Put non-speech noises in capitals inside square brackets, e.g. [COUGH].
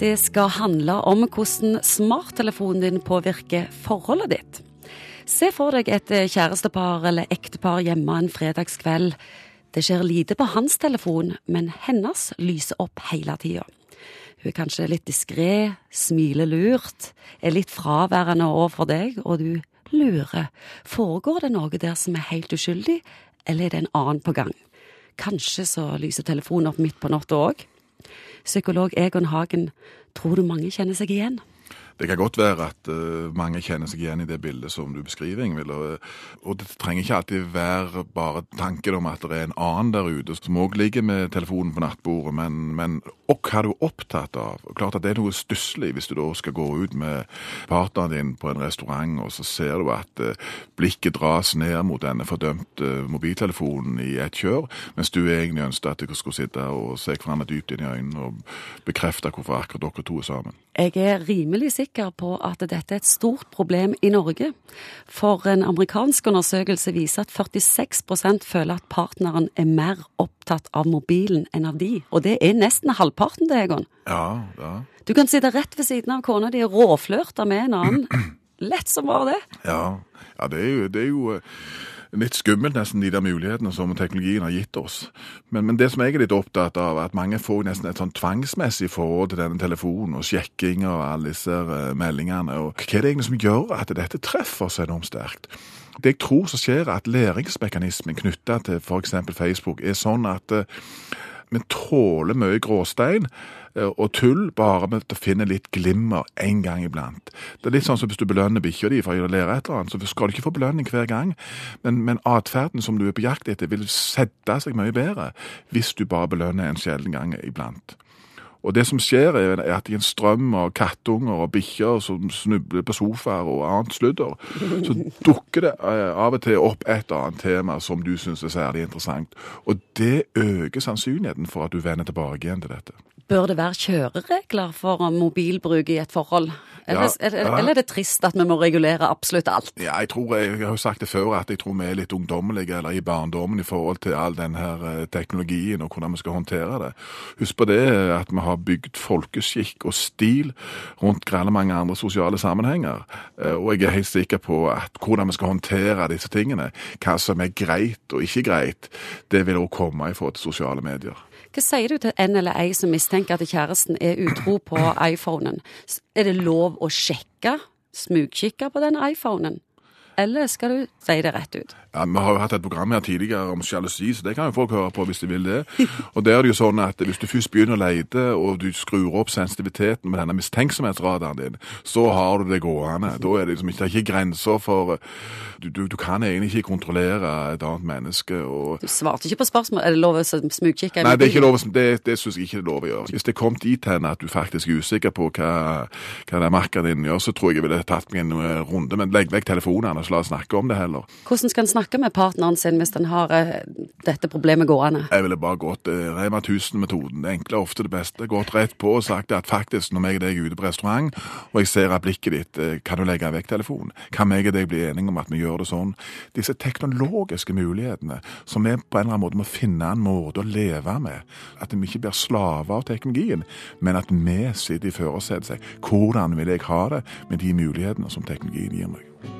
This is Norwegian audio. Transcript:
Det skal handle om hvordan smarttelefonen din påvirker forholdet ditt. Se for deg et kjærestepar eller ektepar hjemme en fredagskveld. Det skjer lite på hans telefon, men hennes lyser opp hele tida. Hun er kanskje litt diskré, smiler lurt, er litt fraværende overfor deg, og du lurer. Foregår det noe der som er helt uskyldig, eller er det en annen på gang? Kanskje så lyser telefonen opp midt på natta òg? Psykolog Egon Hagen, tror du mange kjenner seg igjen? Det kan godt være at uh, mange kjenner seg igjen i det bildet som du beskriver, Ingvild. Og, og, det trenger ikke alltid være bare tanken om at det er en annen der ute som òg ligger med telefonen på nattbordet, men, men og hva du opptatt av. Klart at Det er noe stusslig hvis du da skal gå ut med partneren din på en restaurant, og så ser du at uh, blikket dras ned mot denne fordømte mobiltelefonen i et kjør, mens du egentlig ønsket at dere skulle sitte og se hverandre dypt inn i øynene og bekrefte hvorfor akkurat dere to er sammen. Jeg er rimelig sikker på at dette er et stort problem i Norge. For en amerikansk undersøkelse viser at 46% føler at partneren er mer opptatt av mobilen enn av de. Og det er nesten halvparten, det, Egon. Ja, ja. Du kan sitte rett ved siden av kona di og råflørte med en annen. Lett som bare det. Ja, ja det er jo, det er jo litt skummelt, nesten, de der mulighetene som teknologien har gitt oss. Men, men, det som jeg er litt opptatt av, er at mange får nesten et sånn tvangsmessig forhold til denne telefonen og sjekking og alle disse uh, meldingene. Og hva er det egentlig som gjør at dette treffer så enormt sterkt? Det jeg tror som skjer, er at læringsmekanismen knytta til f.eks. Facebook er sånn at uh, vi tåler mye gråstein eh, og tull bare med å finne litt glimmer en gang iblant. Det er litt sånn som hvis du belønner bikkja di for å lære et eller annet, så skal du ikke få belønning hver gang. Men, men atferden som du er på jakt etter, vil sette seg mye bedre hvis du bare belønner en sjelden gang iblant. Og det som skjer, er at i en strøm av kattunger og bikkjer som snubler på sofaer og annet sludder, så dukker det eh, av og til opp et annet tema som du syns er særlig interessant. Og det øker sannsynligheten for at du vender tilbake igjen til dette. Bør det være kjøreregler for mobilbruk i et forhold? Eller, ja, ja. eller, er det trist at vi må regulere absolutt alt? Ja, jeg tror, jeg, jeg har jo sagt det før, at jeg tror vi er litt ungdommelige eller i barndommen i forhold til all denne her teknologien og hvordan vi skal håndtere det. Husk på det at vi har bygd folkeskikk og stil rundt grelle mange andre sosiale sammenhenger. Eh, og jeg er helt sikker på at hvordan vi skal håndtere disse tingene, hva som er greit og ikke greit, det vil også komme i forhold til sosiale medier. Hva sier du til en eller ei som mistenker at kjæresten er utro på iPhonen? Er det lov å sjekke, smugkikke på den iPhonen? Eller skal du si det rett ut? Ja, Vi har jo hatt et program her tidligere om sjalusi, så det kan jo folk høre på hvis de vil det. [LAUGHS] Og der er det jo sånn at Hvis du først begynner å lete, og du skrur opp sensitiviteten med denne mistenksomhetsradaren din, så har du det gående. Da er det liksom ikke, det ikke grenser for du, du, du, kan egentlig ikke kontrollere et annet menneske. Og... Du svarte ikke på spørsmål. Er det lov å smugkikke? Nei, det er ikke lov, det, det syns jeg ikke det er lov å gjøre. Hvis det kom dit hen at du faktisk er usikker på hva, hva det makka din gjør, så tror jeg jeg ville tatt meg en eh, runde. Men legg vekk telefonene, la oss snakke om det heller. Hvordan skal en snakke med partneren sin hvis en har uh, dette problemet gående? Jeg ville bare gått uh, Rema 1000-metoden. Det enkle er ofte det beste. Gått rett på og sagt at faktisk, når jeg og deg er ute på restaurant, og jeg ser at blikket ditt uh, Kan du legge vekk telefonen? Kan jeg og deg bli enige om at vi gjør det sånn? Disse teknologiske mulighetene som vi på en eller annen måte må finne en måte å leve med. At vi ikke blir slaver av teknologien, men at vi sitter i førersetet hvordan vil jeg ha det med de mulighetene som teknologien gir meg.